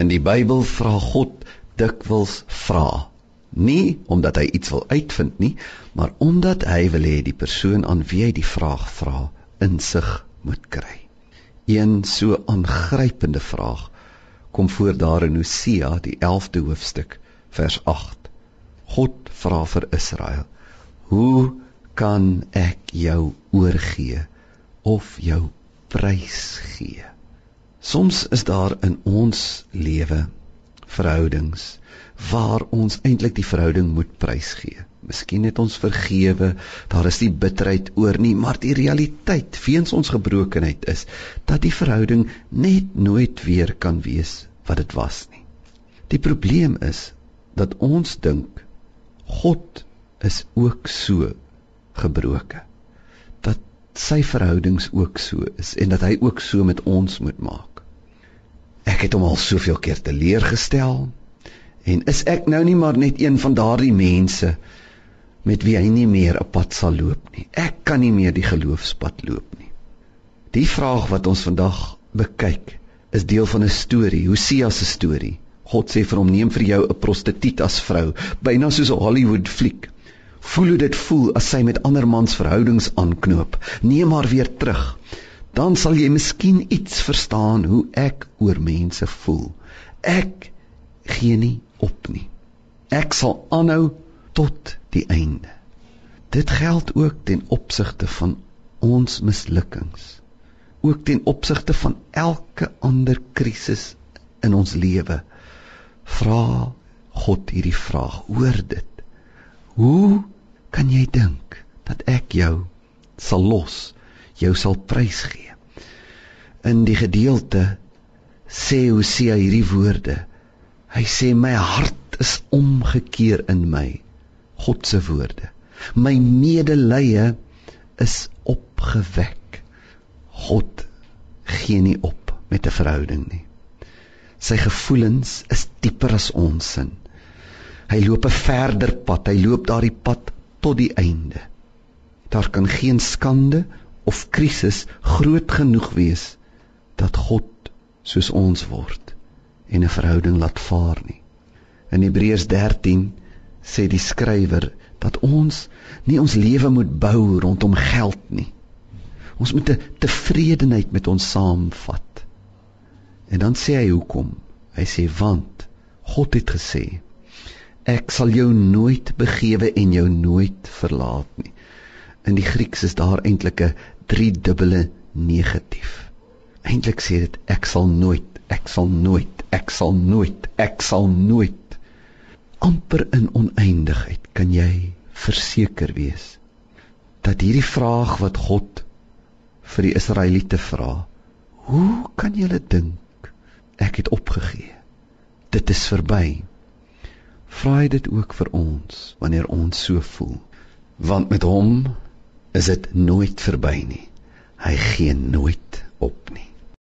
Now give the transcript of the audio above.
In die Bybel vra God dikwels vra. Nie omdat hy iets wil uitvind nie, maar omdat hy wil hê die persoon aan wie hy die vraag vra insig moet kry. Een so aangrypende vraag kom voor daar in Hosea die 11de hoofstuk vers 8. God vra vir Israel: "Hoe kan ek jou oorgee of jou prys gee?" Soms is daar in ons lewe verhoudings waar ons eintlik die verhouding moet prysgee. Miskien het ons vergewe, daar is nie bitterheid oor nie, maar die realiteit weens ons gebrokenheid is dat die verhouding net nooit weer kan wees wat dit was nie. Die probleem is dat ons dink God is ook so gebroken dat sy verhoudings ook so is en dat hy ook so met ons moet maak. Ek het hom al soveel keer teleurgestel en is ek nou nie maar net een van daardie mense met wie hy nie meer 'n pad sal loop nie. Ek kan nie meer die geloofspad loop nie. Die vraag wat ons vandag bekyk is deel van 'n storie, Hosea se storie. God sê vir hom: "Neem vir jou 'n prostituut as vrou, byna soos 'n Hollywood fliek." Voel hoe dit voel as sy met ander mans verhoudings aanknoop. Neem haar weer terug dan sal jy miskien iets verstaan hoe ek oor mense voel. Ek gee nie op nie. Ek sal aanhou tot die einde. Dit geld ook ten opsigte van ons mislukkings. Ook ten opsigte van elke ander krisis in ons lewe. Vra God hierdie vraag oor dit. Hoe kan jy dink dat ek jou sal los? Jou sal prysgee. In die gedeelte sê Hosea hierdie woorde. Hy sê my hart is omgekeer in my. God se woorde. My medelee is opgewek. God gee nie op met 'n verhouding nie. Sy gevoelens is dieper as ons sin. Hy loop 'n verder pad. Hy loop daardie pad tot die einde. Daar kan geen skande of krisis groot genoeg wees dat God soos ons word en 'n verhouding laat vaar nie. In Hebreërs 13 sê die skrywer dat ons nie ons lewe moet bou rondom geld nie. Ons moet 'n tevredenheid met ons saamvat. En dan sê hy hoekom? Hy sê want God het gesê ek sal jou nooit begewe en jou nooit verlaat nie. In die Grieks is daar eintlik 'n driedubbele negatief. Eintlik sê dit ek sal nooit, ek sal nooit, ek sal nooit, ek sal nooit amper in oneindigheid kan jy verseker wees dat hierdie vraag wat God vir die Israeliete vra, hoe kan julle dink ek het opgegee? Dit is verby. Vra dit ook vir ons wanneer ons so voel. Want met hom is dit nooit verby nie. Hy gee nooit op nie.